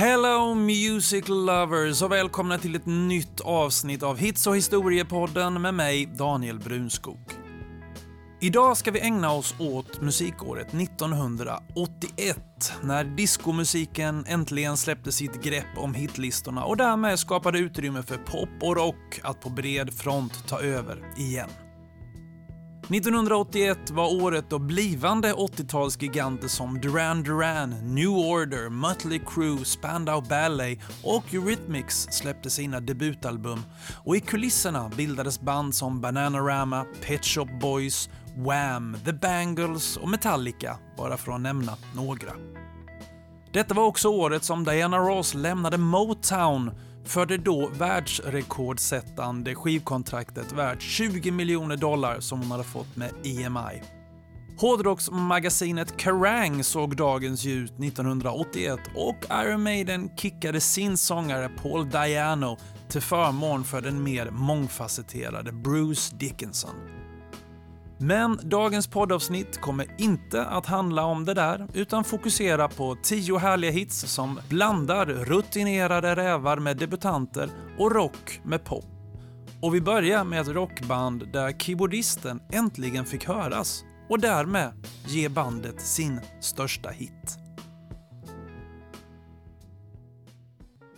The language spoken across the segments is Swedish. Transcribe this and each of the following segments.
Hello Music Lovers och välkomna till ett nytt avsnitt av Hits och historiepodden med mig Daniel Brunskog. Idag ska vi ägna oss åt musikåret 1981 när diskomusiken äntligen släppte sitt grepp om hitlistorna och därmed skapade utrymme för pop och rock att på bred front ta över igen. 1981 var året då blivande 80-talsgiganter som Duran Duran, New Order, Mötley Crüe, Spandau Ballet och Eurythmics släppte sina debutalbum och i kulisserna bildades band som Bananarama, Pet Shop Boys, Wham, The Bangles och Metallica, bara för att nämna några. Detta var också året som Diana Ross lämnade Motown för det då världsrekordsättande skivkontraktet värt 20 miljoner dollar som hon hade fått med EMI. Hårdrocksmagasinet Kerrang såg dagens ljus 1981 och Iron Maiden kickade sin sångare Paul Diano till förmån för den mer mångfacetterade Bruce Dickinson. Men dagens poddavsnitt kommer inte att handla om det där, utan fokusera på tio härliga hits som blandar rutinerade rävar med debutanter och rock med pop. Och vi börjar med ett rockband där keyboardisten äntligen fick höras och därmed ge bandet sin största hit.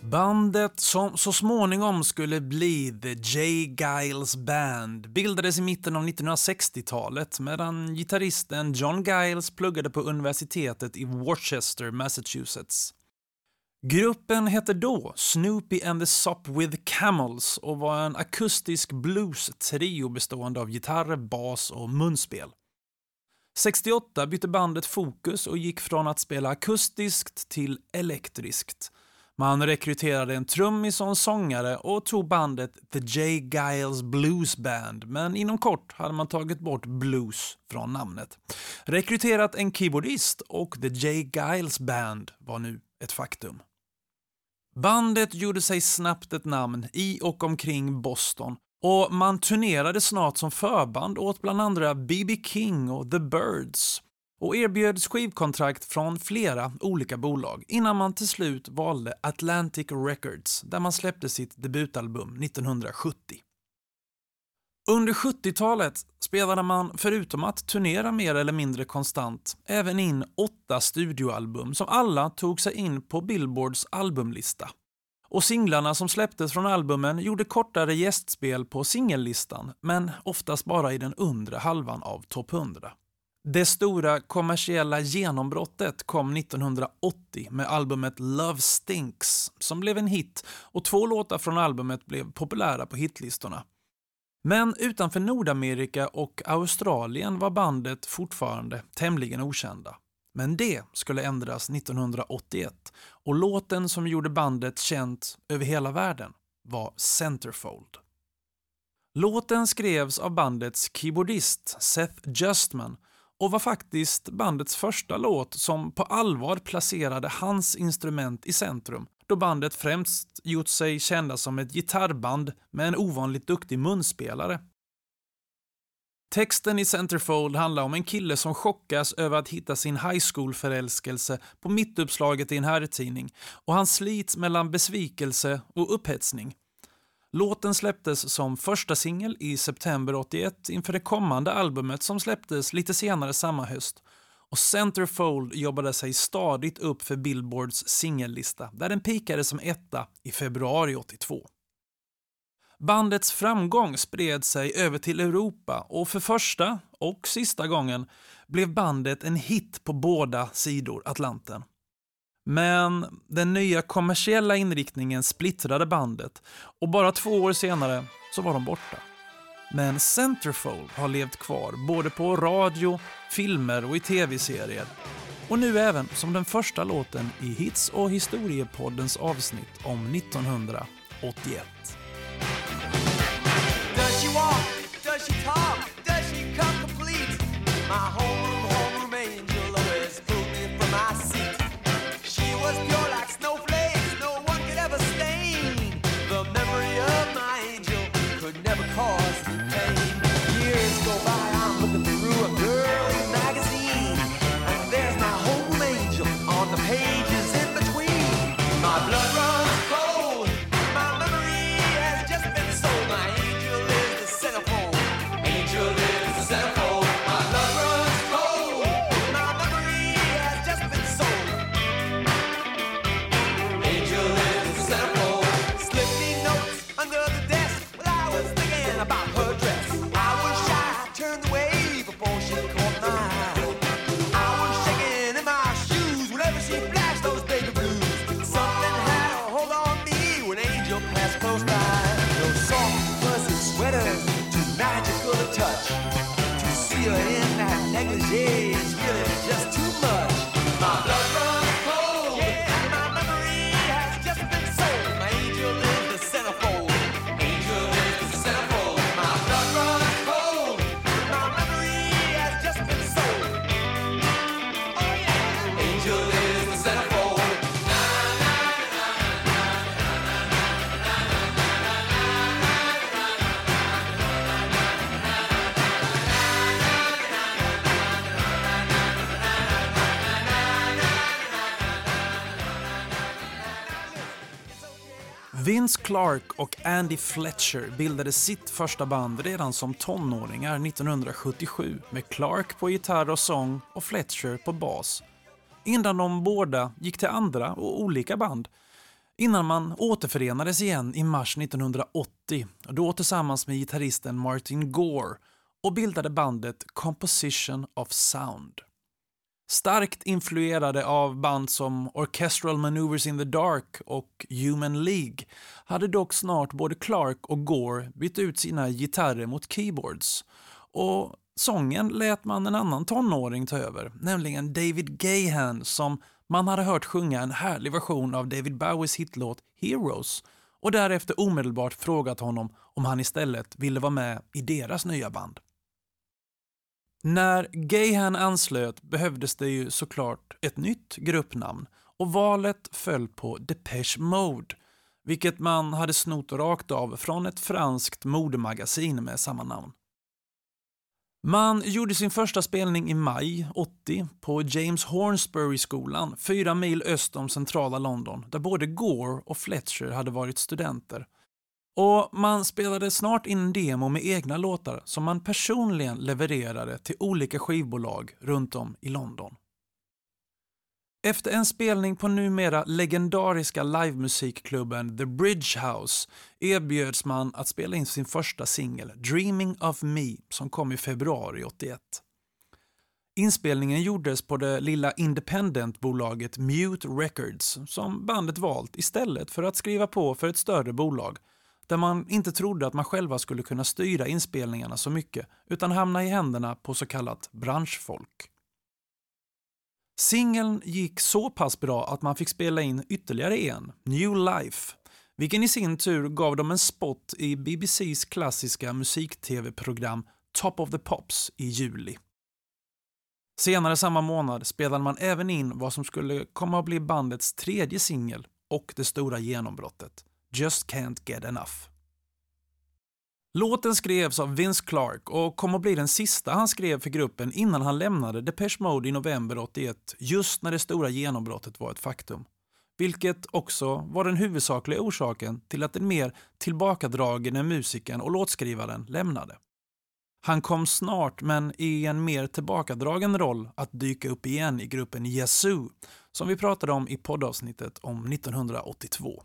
Bandet som så småningom skulle bli The J. Giles Band bildades i mitten av 1960-talet medan gitarristen John Giles pluggade på universitetet i Worcester, Massachusetts. Gruppen hette då Snoopy and the Sop with Camels och var en akustisk blues-trio bestående av gitarr, bas och munspel. 68 bytte bandet fokus och gick från att spela akustiskt till elektriskt man rekryterade en trummis och en sångare och tog bandet The J. Giles Blues Band, men inom kort hade man tagit bort blues från namnet. Rekryterat en keyboardist och The J. Giles Band var nu ett faktum. Bandet gjorde sig snabbt ett namn i och omkring Boston och man turnerade snart som förband åt bland andra B.B. King och The Birds och erbjöds skivkontrakt från flera olika bolag innan man till slut valde Atlantic Records där man släppte sitt debutalbum 1970. Under 70-talet spelade man, förutom att turnera mer eller mindre konstant, även in åtta studioalbum som alla tog sig in på Billboards albumlista. Och singlarna som släpptes från albumen gjorde kortare gästspel på singellistan, men oftast bara i den undre halvan av topp 100. Det stora kommersiella genombrottet kom 1980 med albumet Love Stinks som blev en hit och två låtar från albumet blev populära på hitlistorna. Men utanför Nordamerika och Australien var bandet fortfarande tämligen okända. Men det skulle ändras 1981 och låten som gjorde bandet känt över hela världen var Centerfold. Låten skrevs av bandets keyboardist Seth Justman och var faktiskt bandets första låt som på allvar placerade hans instrument i centrum då bandet främst gjort sig kända som ett gitarrband med en ovanligt duktig munspelare. Texten i Centerfold handlar om en kille som chockas över att hitta sin high school-förälskelse på mittuppslaget i en herrtidning och han slits mellan besvikelse och upphetsning. Låten släpptes som första singel i september 81 inför det kommande albumet som släpptes lite senare samma höst. Och Centerfold jobbade sig stadigt upp för Billboards singellista där den pikade som etta i februari 82. Bandets framgång spred sig över till Europa och för första och sista gången blev bandet en hit på båda sidor Atlanten. Men den nya kommersiella inriktningen splittrade bandet och bara två år senare så var de borta. Men Centerfold har levt kvar både på radio, filmer och i tv-serier. Och nu även som den första låten i Hits och historiepoddens avsnitt om 1981. Does she walk? Does she talk? Does she come complete? My home Clark och Andy Fletcher bildade sitt första band redan som tonåringar 1977 med Clark på gitarr och sång och Fletcher på bas. Innan de båda gick till andra och olika band. Innan man återförenades igen i mars 1980, då tillsammans med gitarristen Martin Gore och bildade bandet Composition of Sound. Starkt influerade av band som Orchestral Maneuvers in the Dark och Human League hade dock snart både Clark och Gore bytt ut sina gitarrer mot keyboards. Och sången lät man en annan tonåring ta över, nämligen David Gahan som man hade hört sjunga en härlig version av David Bowies hitlåt Heroes och därefter omedelbart frågat honom om han istället ville vara med i deras nya band. När Gahan anslöt behövdes det ju såklart ett nytt gruppnamn och valet föll på Depeche Mode, vilket man hade snott rakt av från ett franskt modemagasin med samma namn. Man gjorde sin första spelning i maj 80 på James Hornsbury-skolan, fyra mil öst om centrala London, där både Gore och Fletcher hade varit studenter. Och man spelade snart in en demo med egna låtar som man personligen levererade till olika skivbolag runt om i London. Efter en spelning på numera legendariska livemusikklubben The Bridge House erbjöds man att spela in sin första singel Dreaming of Me som kom i februari 81. Inspelningen gjordes på det lilla independentbolaget Mute Records som bandet valt istället för att skriva på för ett större bolag där man inte trodde att man själva skulle kunna styra inspelningarna så mycket utan hamna i händerna på så kallat branschfolk. Singeln gick så pass bra att man fick spela in ytterligare en, New Life, vilken i sin tur gav dem en spot i BBCs klassiska musik-tv-program Top of the Pops i juli. Senare samma månad spelade man även in vad som skulle komma att bli bandets tredje singel och det stora genombrottet, Just Can't Get Enough. Låten skrevs av Vince Clark och kom att bli den sista han skrev för gruppen innan han lämnade Depeche Mode i november 81, just när det stora genombrottet var ett faktum. Vilket också var den huvudsakliga orsaken till att den mer tillbakadragande musikern och låtskrivaren lämnade. Han kom snart, men i en mer tillbakadragen roll, att dyka upp igen i gruppen Yazoo, som vi pratade om i poddavsnittet om 1982.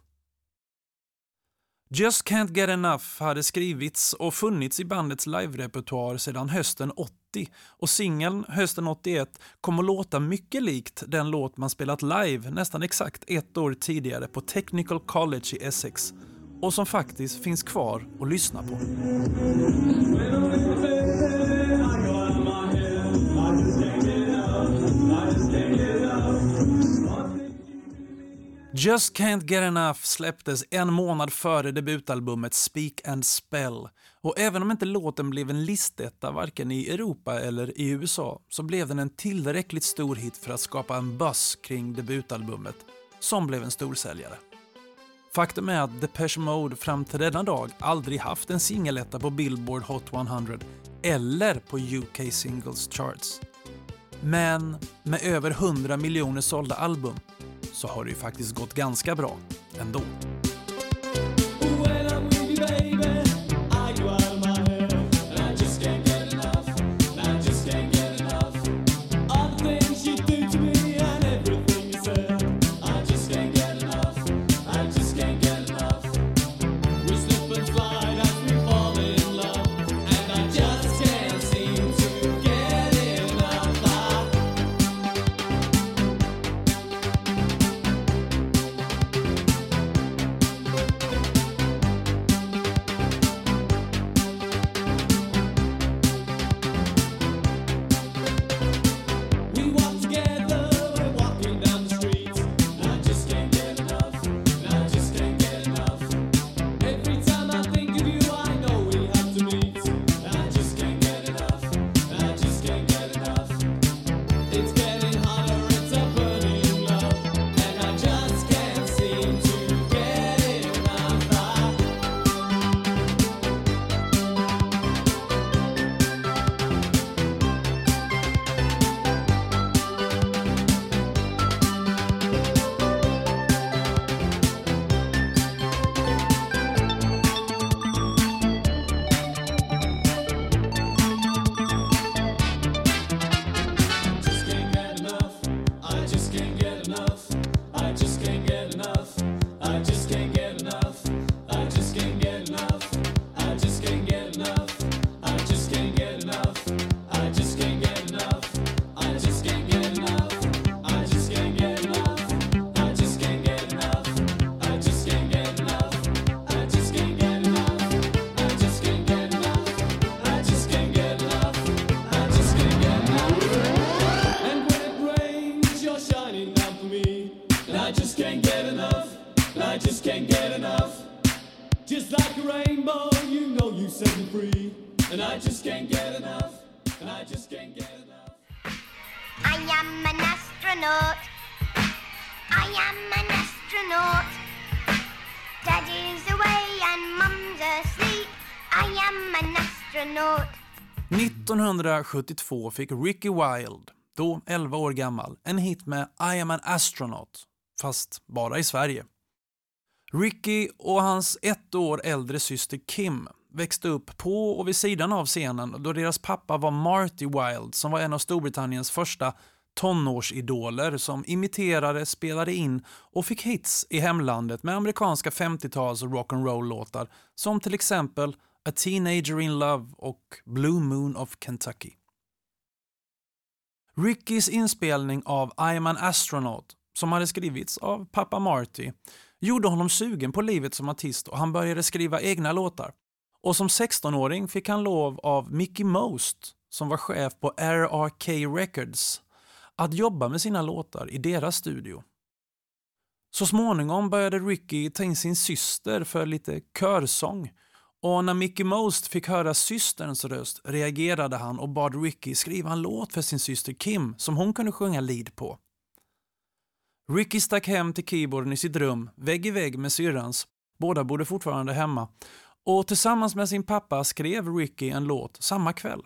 Just Can't Get Enough hade skrivits och funnits i bandets live-repertoar sedan hösten 80 och singeln hösten 81 kom att låta mycket likt den låt man spelat live nästan exakt ett år tidigare på Technical College i Essex och som faktiskt finns kvar att lyssna på. Just Can't Get Enough släpptes en månad före debutalbumet Speak and Spell och även om inte låten blev en listetta varken i Europa eller i USA så blev den en tillräckligt stor hit för att skapa en buzz kring debutalbumet som blev en storsäljare. Faktum är att Depeche Mode fram till denna dag aldrig haft en singeletta på Billboard Hot 100 eller på UK Singles Charts. Men med över 100 miljoner sålda album så har det ju faktiskt gått ganska bra ändå. 1972 fick Ricky Wilde, då 11 år gammal, en hit med I am an astronaut, fast bara i Sverige. Ricky och hans ett år äldre syster Kim växte upp på och vid sidan av scenen då deras pappa var Marty Wilde som var en av Storbritanniens första tonårsidoler som imiterade, spelade in och fick hits i hemlandet med amerikanska 50-tals rock'n'roll-låtar som till exempel A Teenager in Love och Blue Moon of Kentucky. Rickys inspelning av I'm an astronaut, som hade skrivits av pappa Marty, gjorde honom sugen på livet som artist och han började skriva egna låtar. Och som 16-åring fick han lov av Mickey Most, som var chef på RRK Records, att jobba med sina låtar i deras studio. Så småningom började Ricky ta in sin syster för lite körsång och när Mickey Most fick höra systerns röst reagerade han och bad Ricky skriva en låt för sin syster Kim som hon kunde sjunga lead på. Ricky stack hem till keyboarden i sitt rum, vägg i vägg med syrrans. Båda bodde fortfarande hemma. Och tillsammans med sin pappa skrev Ricky en låt samma kväll.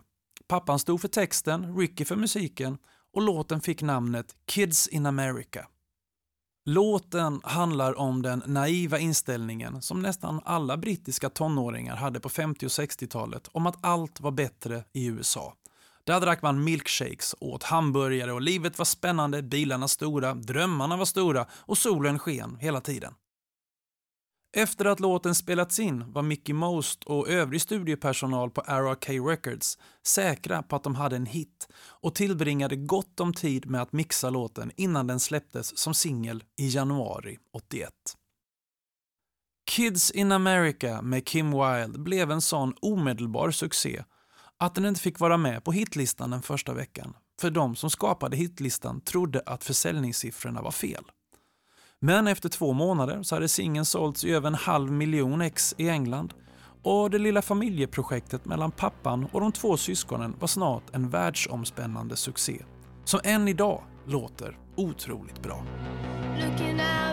Pappan stod för texten, Ricky för musiken och låten fick namnet Kids in America. Låten handlar om den naiva inställningen som nästan alla brittiska tonåringar hade på 50 och 60-talet om att allt var bättre i USA. Där drack man milkshakes, åt hamburgare och livet var spännande, bilarna stora, drömmarna var stora och solen sken hela tiden. Efter att låten spelats in var Mickey Most och övrig studiepersonal på RRK Records säkra på att de hade en hit och tillbringade gott om tid med att mixa låten innan den släpptes som singel i januari 81. Kids in America med Kim Wilde blev en sån omedelbar succé att den inte fick vara med på hitlistan den första veckan, för de som skapade hitlistan trodde att försäljningssiffrorna var fel. Men efter två månader så hade singeln sålts i över en halv miljon ex i England. Och det lilla familjeprojektet mellan pappan och de två syskonen var snart en världsomspännande succé som än idag låter otroligt bra. Looking out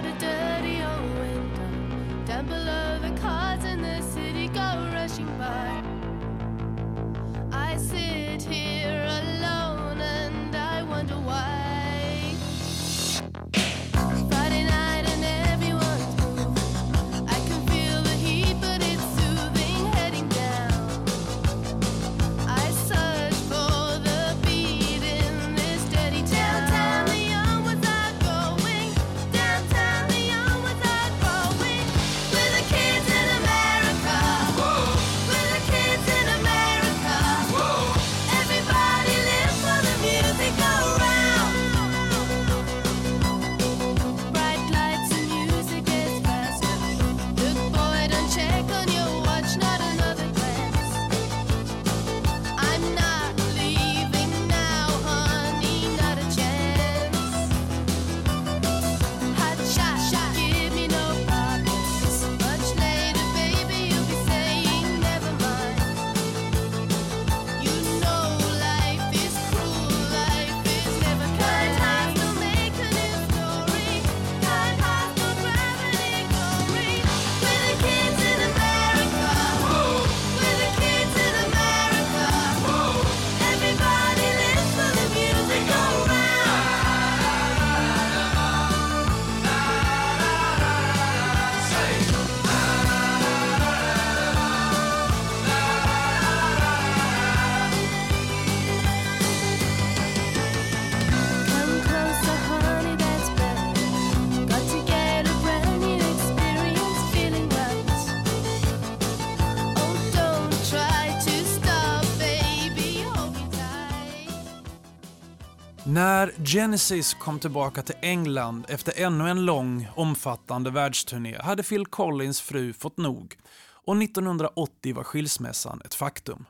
När Genesis kom tillbaka till England efter ännu en lång, omfattande världsturné hade Phil Collins fru fått nog och 1980 var skilsmässan ett faktum.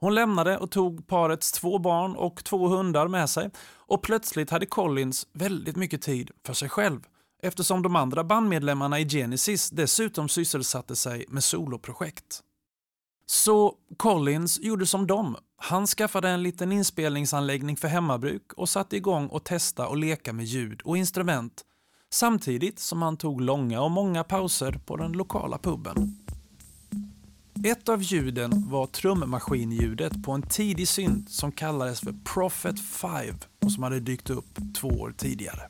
Hon lämnade och tog parets två barn och två hundar med sig och plötsligt hade Collins väldigt mycket tid för sig själv eftersom de andra bandmedlemmarna i Genesis dessutom sysselsatte sig med soloprojekt. Så Collins gjorde som dem. Han skaffade en liten inspelningsanläggning för hemmabruk och satte igång och testa och leka med ljud och instrument samtidigt som han tog långa och många pauser på den lokala puben. Ett av ljuden var trummaskinljudet på en tidig synt som kallades för Prophet 5 och som hade dykt upp två år tidigare.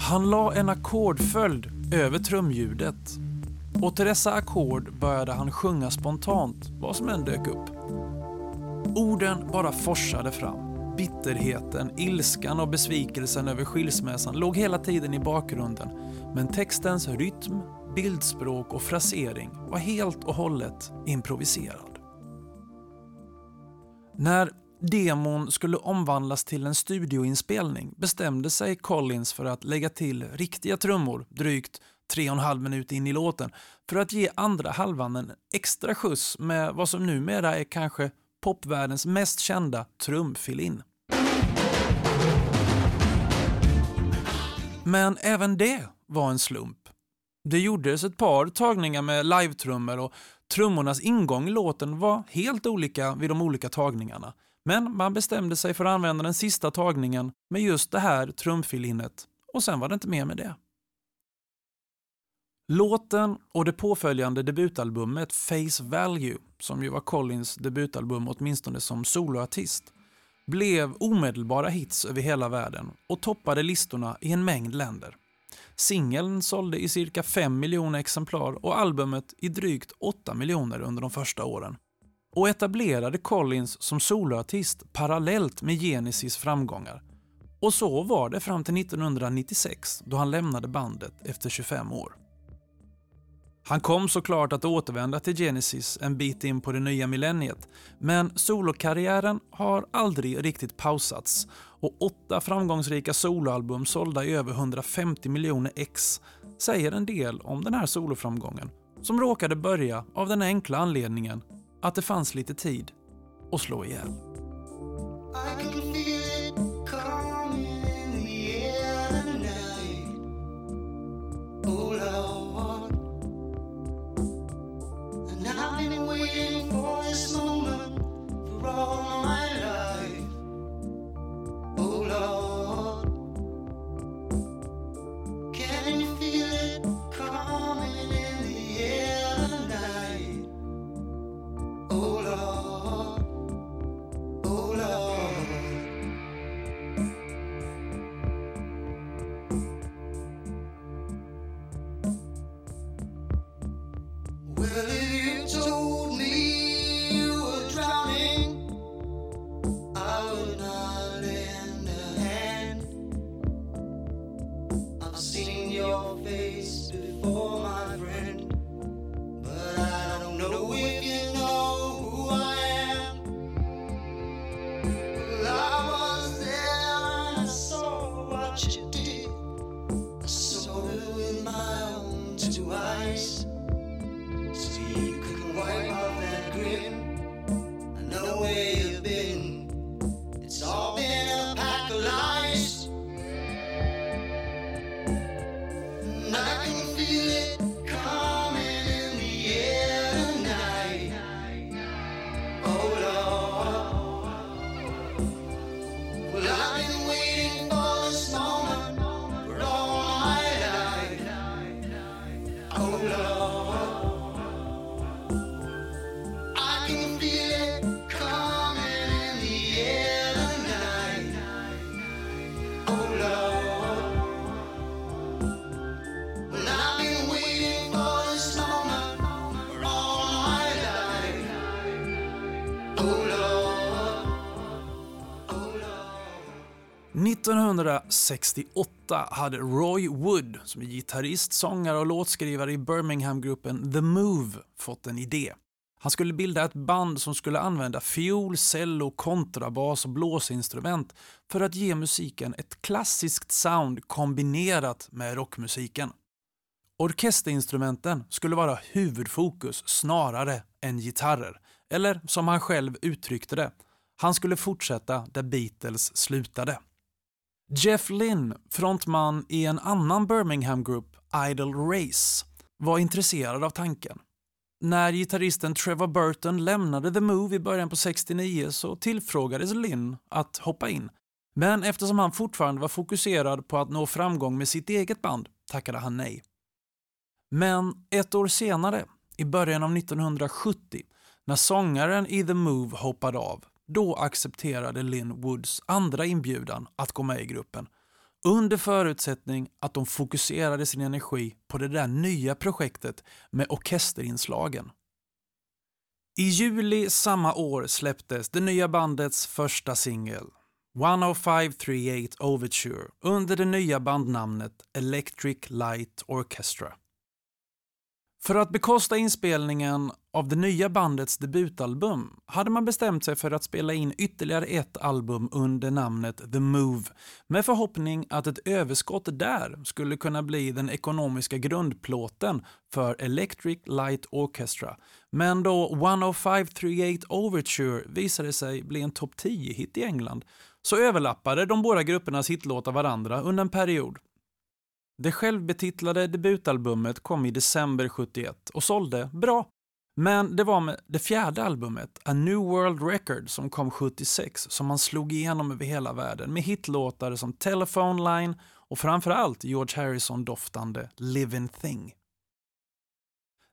Han la en ackordföljd över trumljudet och till dessa ackord började han sjunga spontant vad som än dök upp. Orden bara forsade fram. Bitterheten, ilskan och besvikelsen över skilsmässan låg hela tiden i bakgrunden men textens rytm, bildspråk och frasering var helt och hållet improviserad. När demon skulle omvandlas till en studioinspelning bestämde sig Collins för att lägga till riktiga trummor drygt tre och en halv minut in i låten för att ge andra halvan en extra skjuts med vad som numera är kanske popvärldens mest kända trumfill-in. Men även det var en slump. Det gjordes ett par tagningar med live-trummor och trummornas ingång i låten var helt olika vid de olika tagningarna. Men man bestämde sig för att använda den sista tagningen med just det här trumfilinnet och sen var det inte mer med det. Låten och det påföljande debutalbumet Face Value, som ju var Collins debutalbum åtminstone som soloartist, blev omedelbara hits över hela världen och toppade listorna i en mängd länder. Singeln sålde i cirka 5 miljoner exemplar och albumet i drygt 8 miljoner under de första åren och etablerade Collins som soloartist parallellt med Genesis framgångar. Och så var det fram till 1996 då han lämnade bandet efter 25 år. Han kom såklart att återvända till Genesis en bit in på det nya millenniet, men solokarriären har aldrig riktigt pausats och åtta framgångsrika soloalbum sålda i över 150 miljoner ex säger en del om den här soloframgången, som råkade börja av den enkla anledningen att det fanns lite tid att slå ihjäl. I've been waiting for this moment for all my 1968 hade Roy Wood, som är gitarrist, sångare och låtskrivare i Birmingham-gruppen The Move, fått en idé. Han skulle bilda ett band som skulle använda fiol, cello, kontrabas och blåsinstrument för att ge musiken ett klassiskt sound kombinerat med rockmusiken. Orkesterinstrumenten skulle vara huvudfokus snarare än gitarrer. Eller som han själv uttryckte det, han skulle fortsätta där Beatles slutade. Jeff Lynne, frontman i en annan Birmingham-grupp, Idle Race, var intresserad av tanken. När gitarristen Trevor Burton lämnade The Move i början på 69 så tillfrågades Lynn att hoppa in. Men eftersom han fortfarande var fokuserad på att nå framgång med sitt eget band tackade han nej. Men ett år senare, i början av 1970, när sångaren i The Move hoppade av, då accepterade Lynn Woods andra inbjudan att gå med i gruppen under förutsättning att de fokuserade sin energi på det där nya projektet med orkesterinslagen. I juli samma år släpptes det nya bandets första singel, 10538 Overture, under det nya bandnamnet Electric Light Orchestra. För att bekosta inspelningen av det nya bandets debutalbum hade man bestämt sig för att spela in ytterligare ett album under namnet The Move med förhoppning att ett överskott där skulle kunna bli den ekonomiska grundplåten för Electric Light Orchestra. Men då 10538 Overture visade sig bli en topp 10-hit i England så överlappade de båda gruppernas hitlåtar varandra under en period. Det självbetitlade debutalbumet kom i december 71 och sålde bra. Men det var med det fjärde albumet, A New World Record, som kom 76 som man slog igenom över hela världen med hitlåtar som Telephone Line och framförallt George Harrison-doftande Living Thing.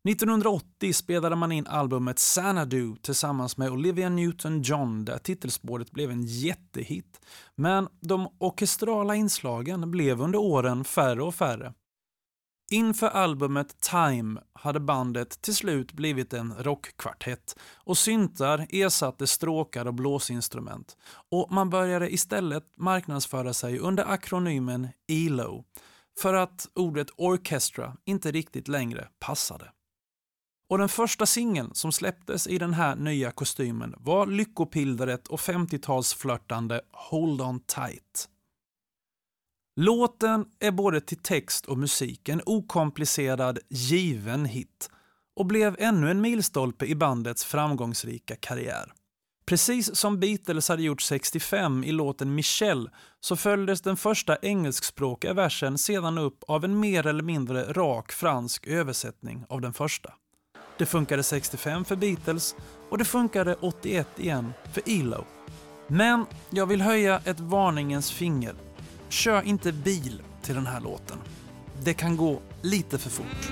1980 spelade man in albumet Xanadu tillsammans med Olivia Newton-John där titelspåret blev en jättehit. Men de orkestrala inslagen blev under åren färre och färre. Inför albumet Time hade bandet till slut blivit en rockkvartett och syntar ersatte stråkar och blåsinstrument och man började istället marknadsföra sig under akronymen ELO för att ordet orchestra inte riktigt längre passade. Och den första singeln som släpptes i den här nya kostymen var lyckopillret och 50-talsflörtande Hold On Tight. Låten är både till text och musik en okomplicerad, given hit och blev ännu en milstolpe i bandets framgångsrika karriär. Precis som Beatles hade gjort 65 i låten Michelle så följdes den första engelskspråkiga versen sedan upp av en mer eller mindre rak fransk översättning av den första. Det funkade 65 för Beatles och det funkade 81 igen för ELO. Men jag vill höja ett varningens finger. Kör inte bil till den här låten. Det kan gå lite för fort.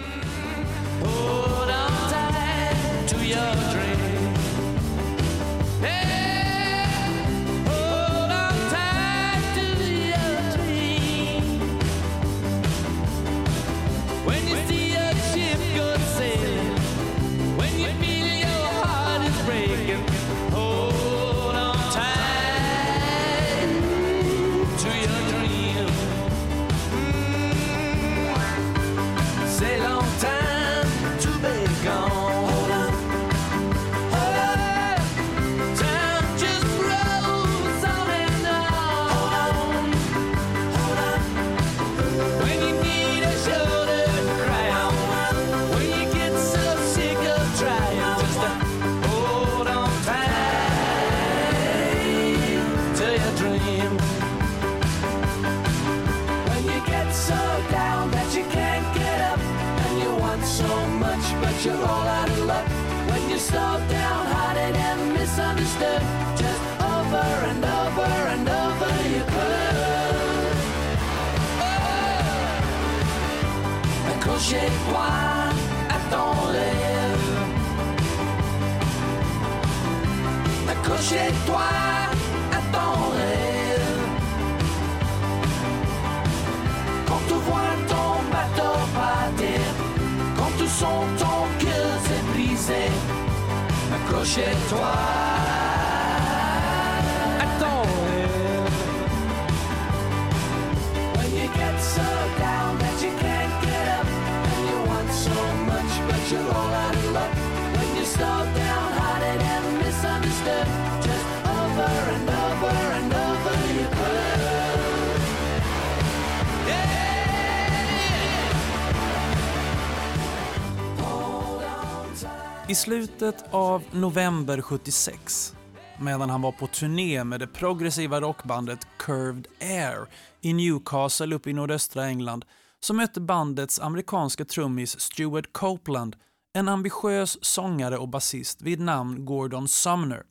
I slutet av november 76 medan han var på turné med det progressiva rockbandet Curved Air i Newcastle uppe i nordöstra England så mötte bandets amerikanska trummis Stuart Copeland en ambitiös sångare och basist vid namn Gordon Sumner,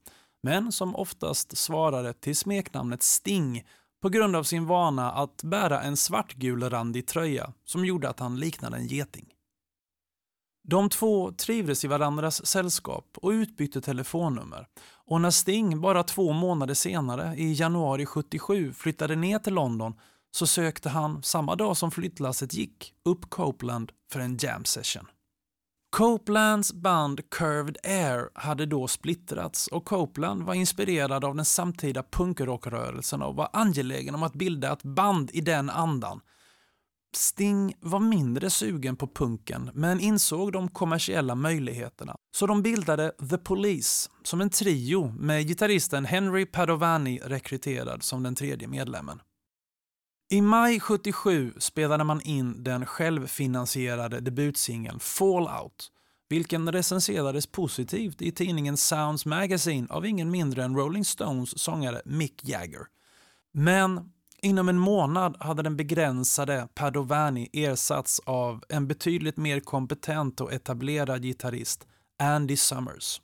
men som oftast svarade till smeknamnet Sting på grund av sin vana att bära en svartgulrandig tröja som gjorde att han liknade en geting. De två trivdes i varandras sällskap och utbytte telefonnummer. Och när Sting bara två månader senare, i januari 77, flyttade ner till London så sökte han, samma dag som flyttlasset gick, upp Copeland för en jam session. Copelands band Curved Air hade då splittrats och Copeland var inspirerad av den samtida punkrockrörelsen och var angelägen om att bilda ett band i den andan. Sting var mindre sugen på punken men insåg de kommersiella möjligheterna. Så de bildade The Police som en trio med gitarristen Henry Padovani rekryterad som den tredje medlemmen. I maj 77 spelade man in den självfinansierade debutsingeln Fallout, vilken recenserades positivt i tidningen Sounds Magazine av ingen mindre än Rolling Stones sångare Mick Jagger. Men inom en månad hade den begränsade Padovani ersatts av en betydligt mer kompetent och etablerad gitarrist, Andy Summers.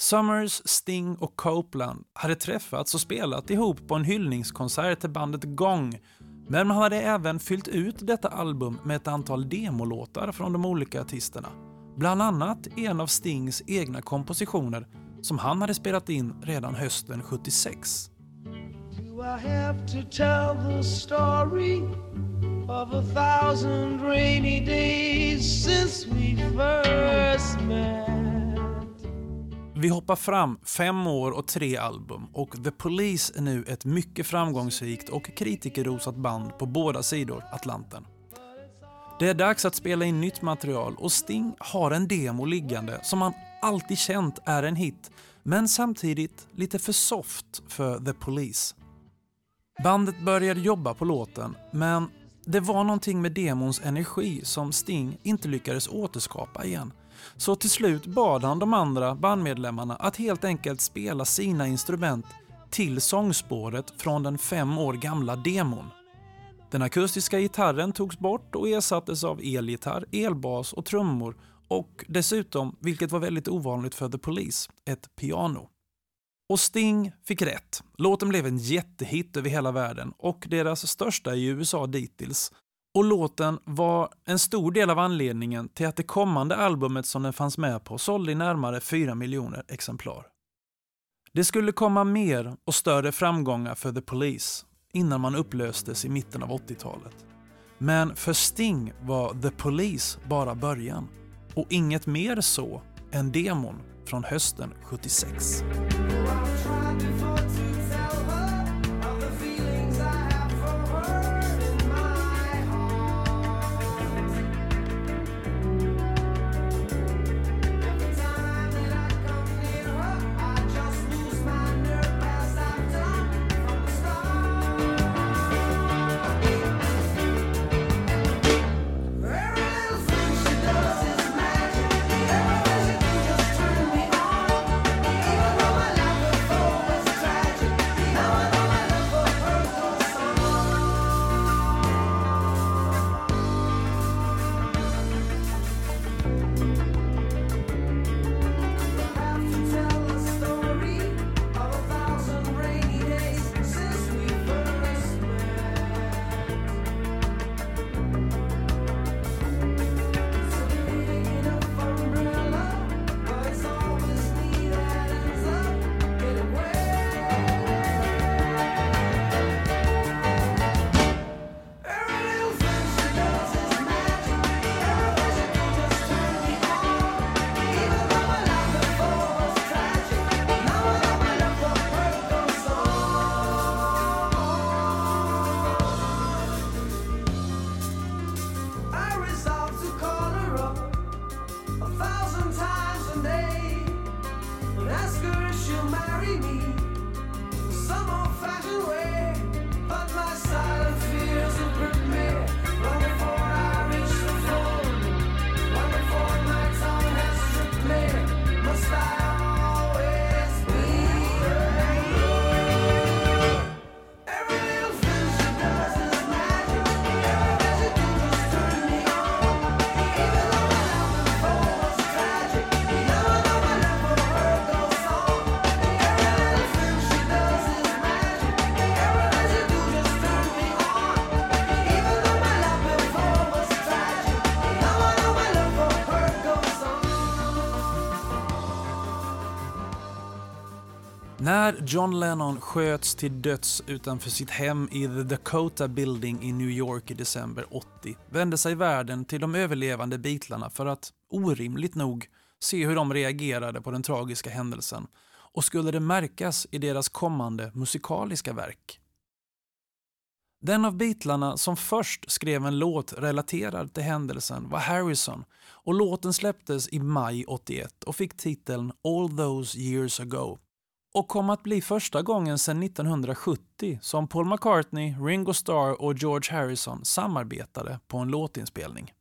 Summers, Sting och Copeland hade träffats och spelat ihop på en hyllningskonsert till bandet Gong, men man hade även fyllt ut detta album med ett antal demolåtar från de olika artisterna. Bland annat en av Stings egna kompositioner som han hade spelat in redan hösten 76. Do I have to tell the story of a thousand rainy days since we first met? Vi hoppar fram fem år och tre album och The Police är nu ett mycket framgångsrikt och kritikerrosat band på båda sidor Atlanten. Det är dags att spela in nytt material och Sting har en demo liggande som han alltid känt är en hit, men samtidigt lite för soft för The Police. Bandet började jobba på låten, men det var någonting med demons energi som Sting inte lyckades återskapa igen. Så till slut bad han de andra bandmedlemmarna att helt enkelt spela sina instrument till sångspåret från den fem år gamla demon. Den akustiska gitarren togs bort och ersattes av elgitarr, elbas och trummor och dessutom, vilket var väldigt ovanligt för The Police, ett piano. Och Sting fick rätt. Låten blev en jättehit över hela världen och deras största i USA dittills. Och låten var en stor del av anledningen till att det kommande albumet som den fanns med på sålde i närmare 4 miljoner exemplar. Det skulle komma mer och större framgångar för The Police innan man upplöstes i mitten av 80-talet. Men för Sting var The Police bara början och inget mer så än demon från hösten 76. John Lennon sköts till döds utanför sitt hem i The Dakota Building i New York i december 80 vände sig världen till de överlevande Beatlarna för att, orimligt nog, se hur de reagerade på den tragiska händelsen. Och skulle det märkas i deras kommande musikaliska verk. Den av Beatlarna som först skrev en låt relaterad till händelsen var Harrison. Och låten släpptes i maj 81 och fick titeln All those years ago och kom att bli första gången sedan 1970 som Paul McCartney, Ringo Starr och George Harrison samarbetade på en låtinspelning.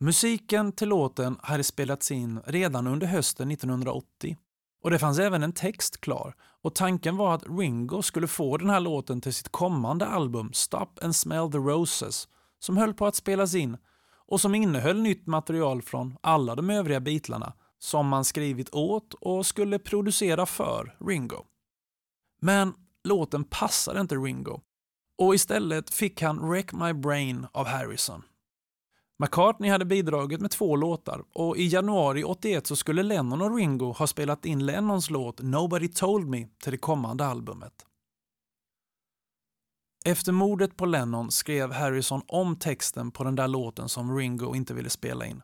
Musiken till låten hade spelats in redan under hösten 1980 och det fanns även en text klar och tanken var att Ringo skulle få den här låten till sitt kommande album Stop and Smell the Roses som höll på att spelas in och som innehöll nytt material från alla de övriga Beatlarna som man skrivit åt och skulle producera för Ringo. Men låten passade inte Ringo och istället fick han Wreck My Brain av Harrison. McCartney hade bidragit med två låtar och i januari 81 så skulle Lennon och Ringo ha spelat in Lennons låt Nobody Told Me till det kommande albumet. Efter mordet på Lennon skrev Harrison om texten på den där låten som Ringo inte ville spela in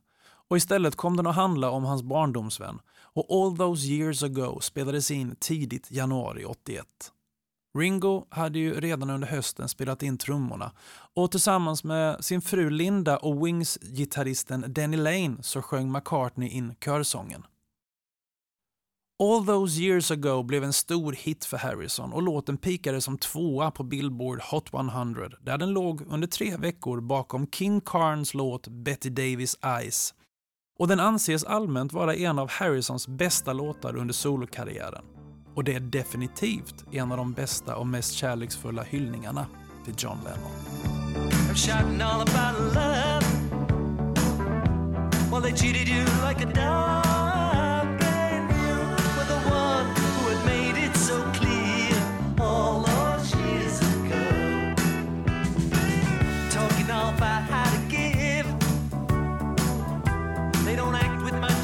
och istället kom den att handla om hans barndomsvän och All those years ago spelades in tidigt januari 81. Ringo hade ju redan under hösten spelat in trummorna och tillsammans med sin fru Linda och Wings-gitarristen Danny Lane så sjöng McCartney in körsången. All those years ago blev en stor hit för Harrison och låten pikade som tvåa på Billboard Hot 100 där den låg under tre veckor bakom King Carnes låt Betty Davis Eyes. Och den anses allmänt vara en av Harrisons bästa låtar under solokarriären. Och det är definitivt en av de bästa och mest kärleksfulla hyllningarna till John Lennon.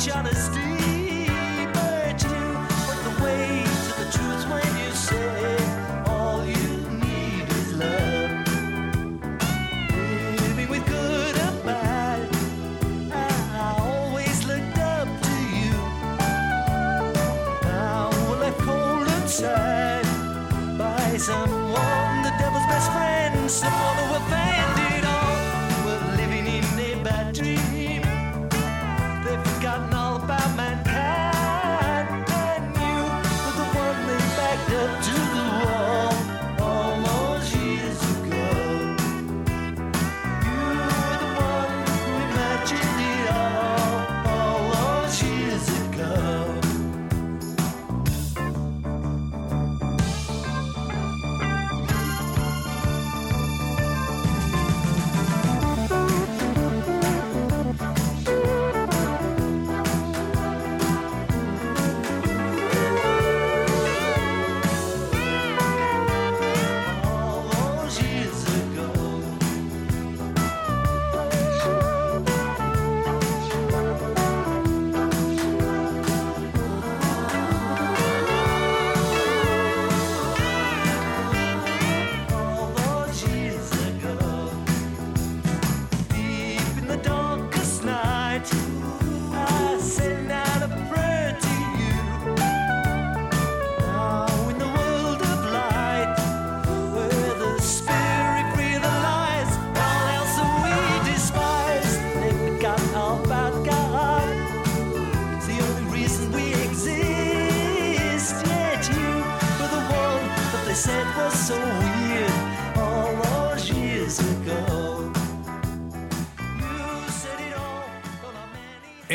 Act with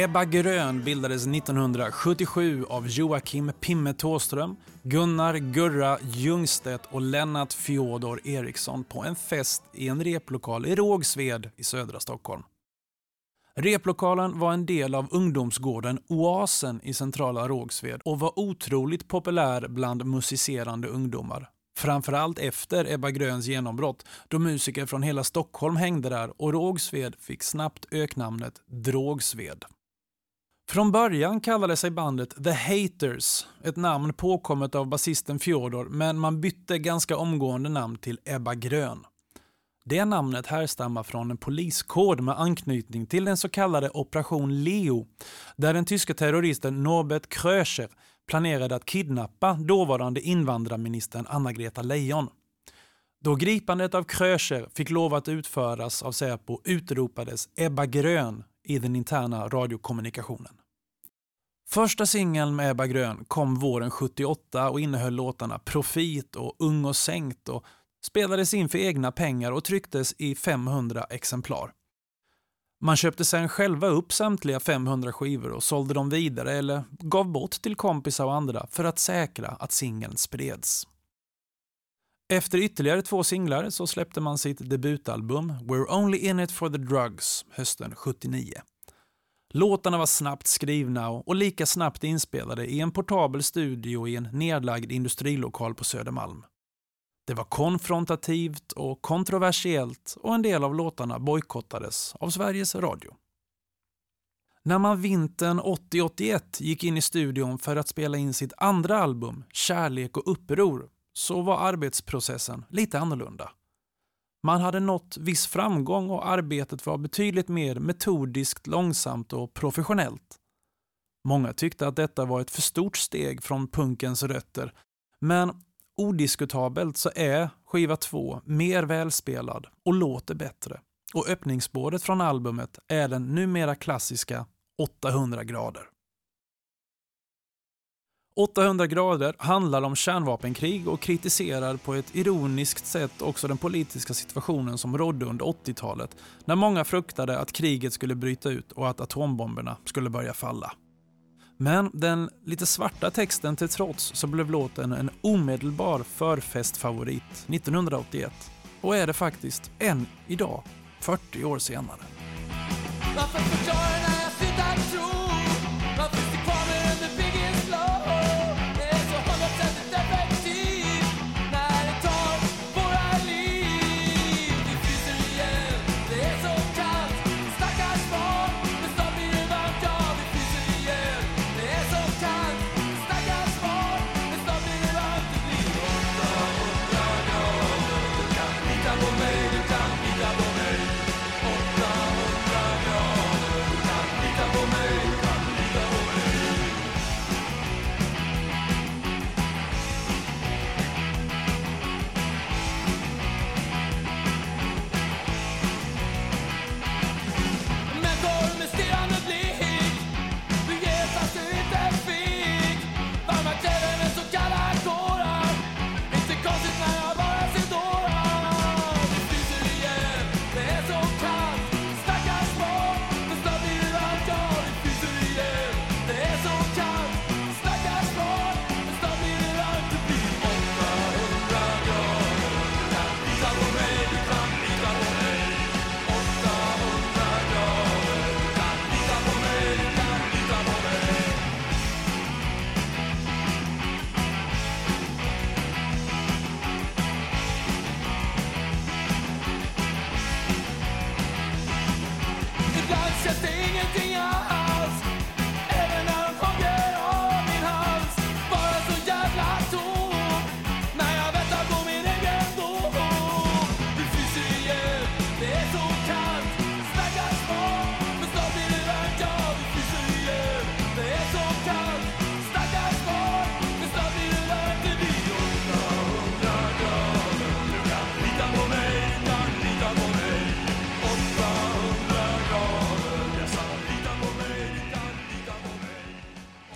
Ebba Grön bildades 1977 av Joakim Pimme Thåström, Gunnar Gurra Ljungstedt och Lennart Fjodor Eriksson på en fest i en replokal i Rågsved i södra Stockholm. Replokalen var en del av ungdomsgården Oasen i centrala Rågsved och var otroligt populär bland musicerande ungdomar. Framförallt efter Ebba Gröns genombrott då musiker från hela Stockholm hängde där och Rågsved fick snabbt öknamnet Drogsved. Från början kallade sig bandet The Haters, ett namn påkommet av basisten Fjodor, men man bytte ganska omgående namn till Ebba Grön. Det namnet härstammar från en poliskod med anknytning till den så kallade Operation Leo, där den tyska terroristen Norbert Kröcher planerade att kidnappa dåvarande invandrarministern Anna-Greta Leijon. Då gripandet av Kröcher fick lov att utföras av Säpo utropades Ebba Grön i den interna radiokommunikationen. Första singeln med Ebba Grön kom våren 78 och innehöll låtarna Profit och Ung och sänkt och spelades in för egna pengar och trycktes i 500 exemplar. Man köpte sen själva upp samtliga 500 skivor och sålde dem vidare eller gav bort till kompisar och andra för att säkra att singeln spreds. Efter ytterligare två singlar så släppte man sitt debutalbum We're Only In It For The Drugs hösten 79. Låtarna var snabbt skrivna och lika snabbt inspelade i en portabel studio i en nedlagd industrilokal på Södermalm. Det var konfrontativt och kontroversiellt och en del av låtarna bojkottades av Sveriges Radio. När man vintern 80-81 gick in i studion för att spela in sitt andra album, Kärlek och uppror, så var arbetsprocessen lite annorlunda. Man hade nått viss framgång och arbetet var betydligt mer metodiskt, långsamt och professionellt. Många tyckte att detta var ett för stort steg från punkens rötter, men odiskutabelt så är skiva 2 mer välspelad och låter bättre. Och öppningsspåret från albumet är den numera klassiska 800 grader. 800 grader handlar om kärnvapenkrig och kritiserar på ett ironiskt sätt också den politiska situationen som rådde under 80-talet när många fruktade att kriget skulle bryta ut och att atombomberna skulle börja falla. Men den lite svarta texten till trots så blev låten en omedelbar förfestfavorit 1981 och är det faktiskt än idag, 40 år senare. Varför förklarar när jag slutar tro?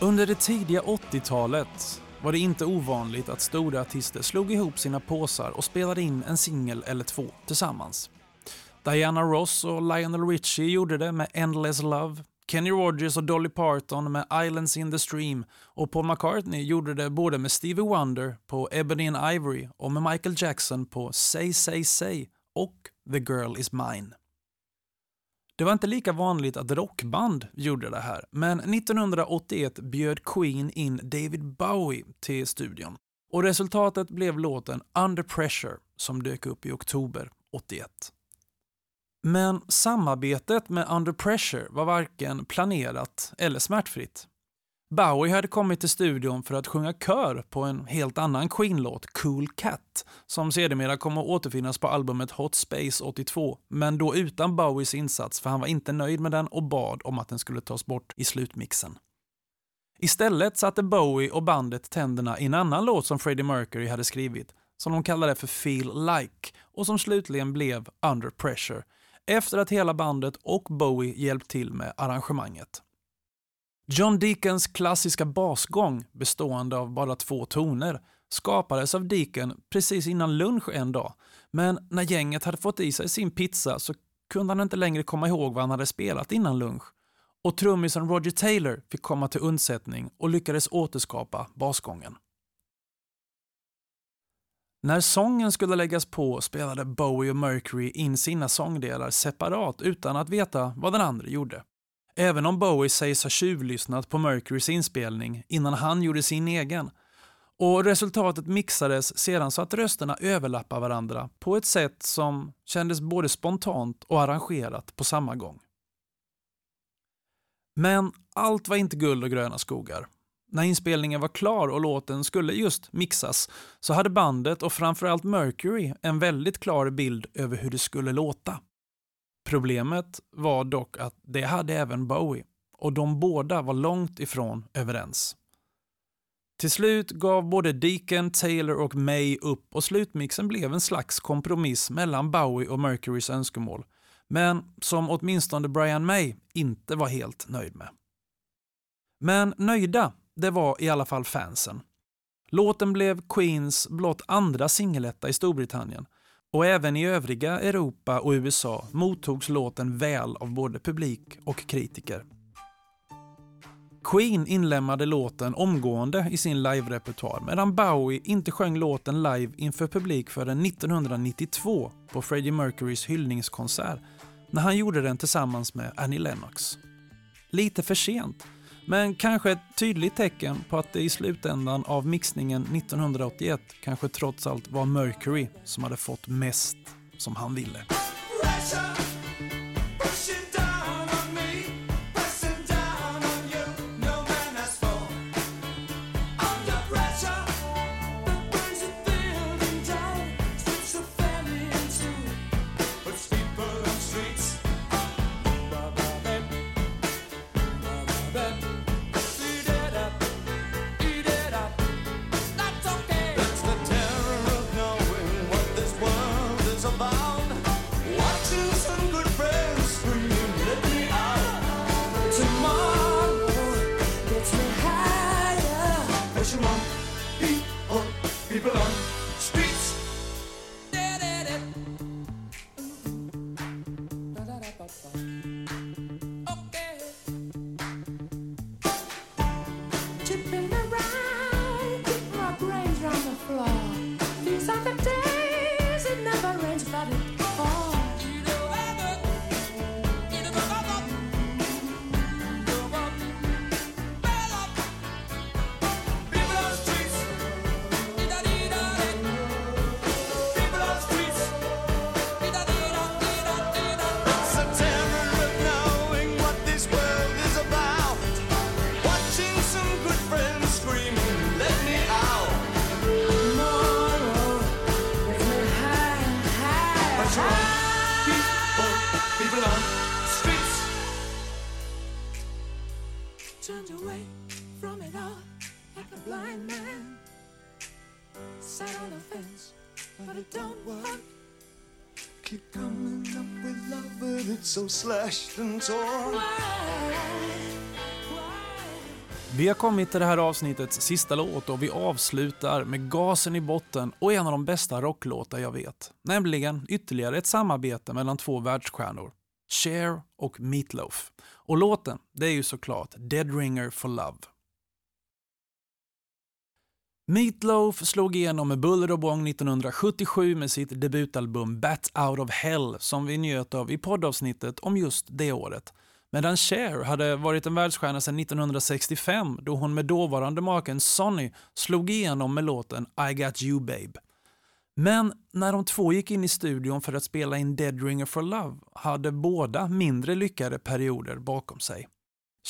Under det tidiga 80-talet var det inte ovanligt att stora artister slog ihop sina påsar och spelade in en singel eller två tillsammans. Diana Ross och Lionel Richie gjorde det med Endless Love, Kenny Rogers och Dolly Parton med Islands in the Stream och Paul McCartney gjorde det både med Stevie Wonder på Ebony and Ivory och med Michael Jackson på Say Say Say och The Girl Is Mine. Det var inte lika vanligt att rockband gjorde det här, men 1981 bjöd Queen in David Bowie till studion och resultatet blev låten Under Pressure som dök upp i oktober 81. Men samarbetet med Under Pressure var varken planerat eller smärtfritt. Bowie hade kommit till studion för att sjunga kör på en helt annan Queen-låt, Cool Cat, som sedermera kommer att återfinnas på albumet Hot Space 82, men då utan Bowies insats för han var inte nöjd med den och bad om att den skulle tas bort i slutmixen. Istället satte Bowie och bandet tänderna i en annan låt som Freddie Mercury hade skrivit, som de kallade för Feel Like och som slutligen blev Under Pressure, efter att hela bandet och Bowie hjälpt till med arrangemanget. John Deacons klassiska basgång, bestående av bara två toner, skapades av Deacon precis innan lunch en dag, men när gänget hade fått i sig sin pizza så kunde han inte längre komma ihåg vad han hade spelat innan lunch och trummisen Roger Taylor fick komma till undsättning och lyckades återskapa basgången. När sången skulle läggas på spelade Bowie och Mercury in sina sångdelar separat utan att veta vad den andra gjorde. Även om Bowie sägs ha tjuvlyssnat på Mercurys inspelning innan han gjorde sin egen. Och resultatet mixades sedan så att rösterna överlappar varandra på ett sätt som kändes både spontant och arrangerat på samma gång. Men allt var inte guld och gröna skogar. När inspelningen var klar och låten skulle just mixas så hade bandet och framförallt Mercury en väldigt klar bild över hur det skulle låta. Problemet var dock att det hade även Bowie och de båda var långt ifrån överens. Till slut gav både Deacon, Taylor och May upp och slutmixen blev en slags kompromiss mellan Bowie och Mercurys önskemål, men som åtminstone Brian May inte var helt nöjd med. Men nöjda, det var i alla fall fansen. Låten blev Queens blott andra singeletta i Storbritannien och även i övriga Europa och USA mottogs låten väl av både publik och kritiker. Queen inlemmade låten omgående i sin live-repertoar medan Bowie inte sjöng låten live inför publik förrän 1992 på Freddie Mercurys hyllningskonsert när han gjorde den tillsammans med Annie Lennox. Lite för sent, men kanske ett tydligt tecken på att det i slutändan av mixningen 1981 kanske trots allt var Mercury som hade fått mest som han ville. So slashed and torn. Vi har kommit till det här avsnittets sista låt och vi avslutar med gasen i botten och en av de bästa rocklåtar jag vet. Nämligen ytterligare ett samarbete mellan två världsstjärnor. Cher och Meatloaf. Och låten, det är ju såklart Dead Ringer for Love. Meatloaf slog igenom med buller och bång 1977 med sitt debutalbum Bat Out of Hell som vi njöt av i poddavsnittet om just det året. Medan Cher hade varit en världsstjärna sedan 1965 då hon med dåvarande maken Sonny slog igenom med låten I Got You Babe. Men när de två gick in i studion för att spela in Dead Ringer for Love hade båda mindre lyckade perioder bakom sig.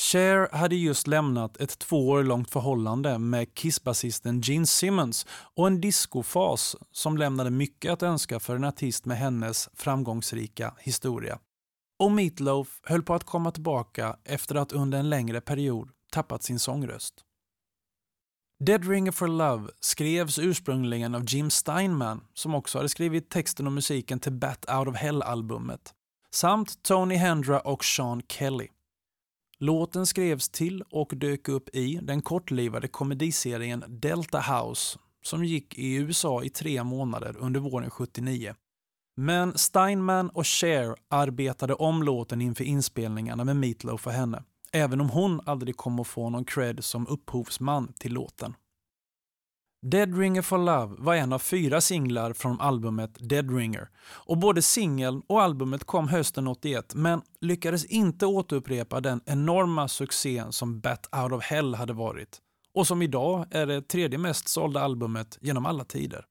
Cher hade just lämnat ett två år långt förhållande med Kiss-basisten Gene Simmons och en discofas som lämnade mycket att önska för en artist med hennes framgångsrika historia. Och Meatloaf höll på att komma tillbaka efter att under en längre period tappat sin sångröst. Dead Ringer for Love skrevs ursprungligen av Jim Steinman som också hade skrivit texten och musiken till Bat Out of Hell-albumet samt Tony Hendra och Sean Kelly. Låten skrevs till och dök upp i den kortlivade komediserien Delta House som gick i USA i tre månader under våren 79. Men Steinman och Cher arbetade om låten inför inspelningarna med Meatloaf och henne, även om hon aldrig kom att få någon cred som upphovsman till låten. Dead Ringer for Love var en av fyra singlar från albumet Dead Ringer och både singeln och albumet kom hösten 81 men lyckades inte återupprepa den enorma succén som Bat Out of Hell hade varit och som idag är det tredje mest sålda albumet genom alla tider.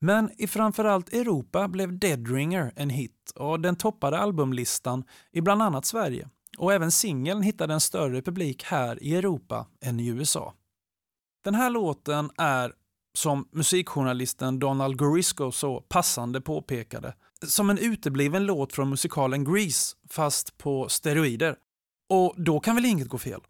Men i framförallt Europa blev Dead Ringer en hit och den toppade albumlistan i bland annat Sverige och även singeln hittade en större publik här i Europa än i USA. Den här låten är, som musikjournalisten Donald Gorisco så passande påpekade, som en utebliven låt från musikalen Grease, fast på steroider. Och då kan väl inget gå fel?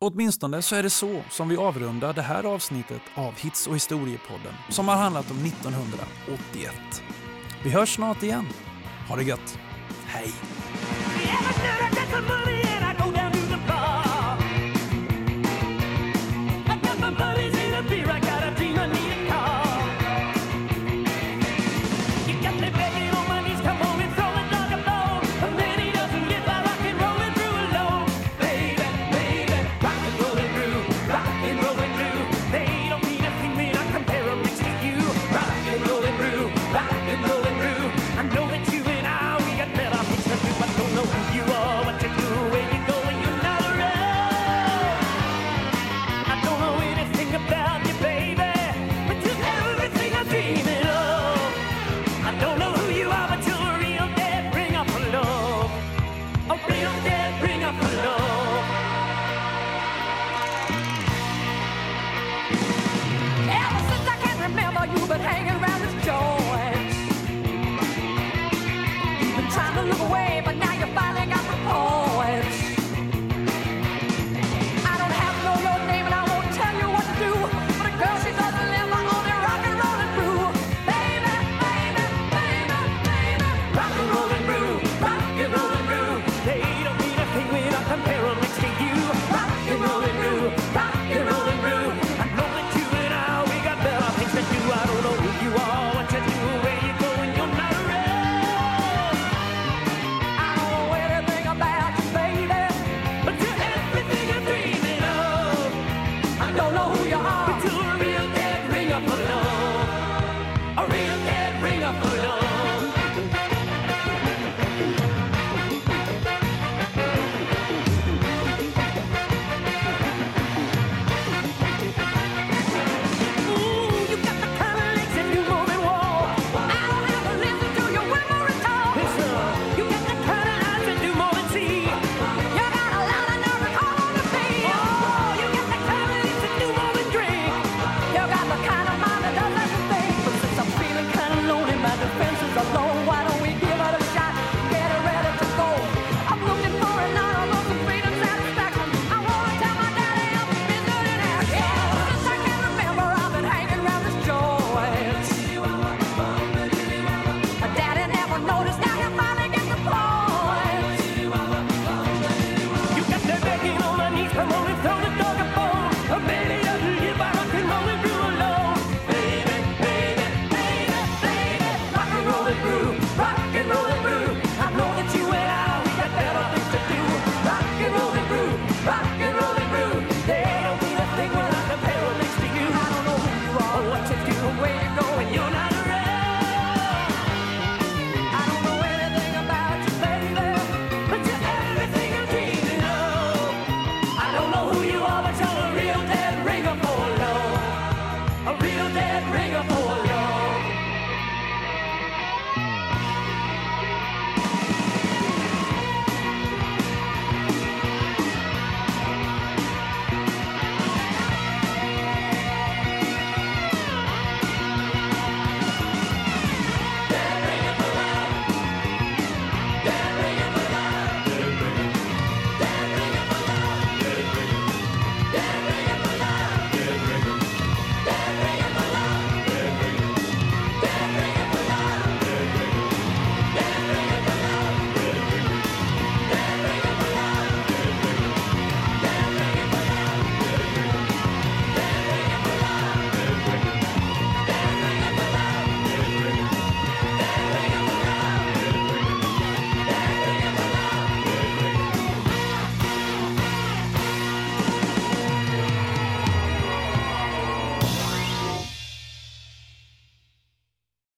Åtminstone så är det så som vi avrundar det här avsnittet av Hits och historiepodden som har handlat om 1981. Vi hörs snart igen. Ha det gött. Hej!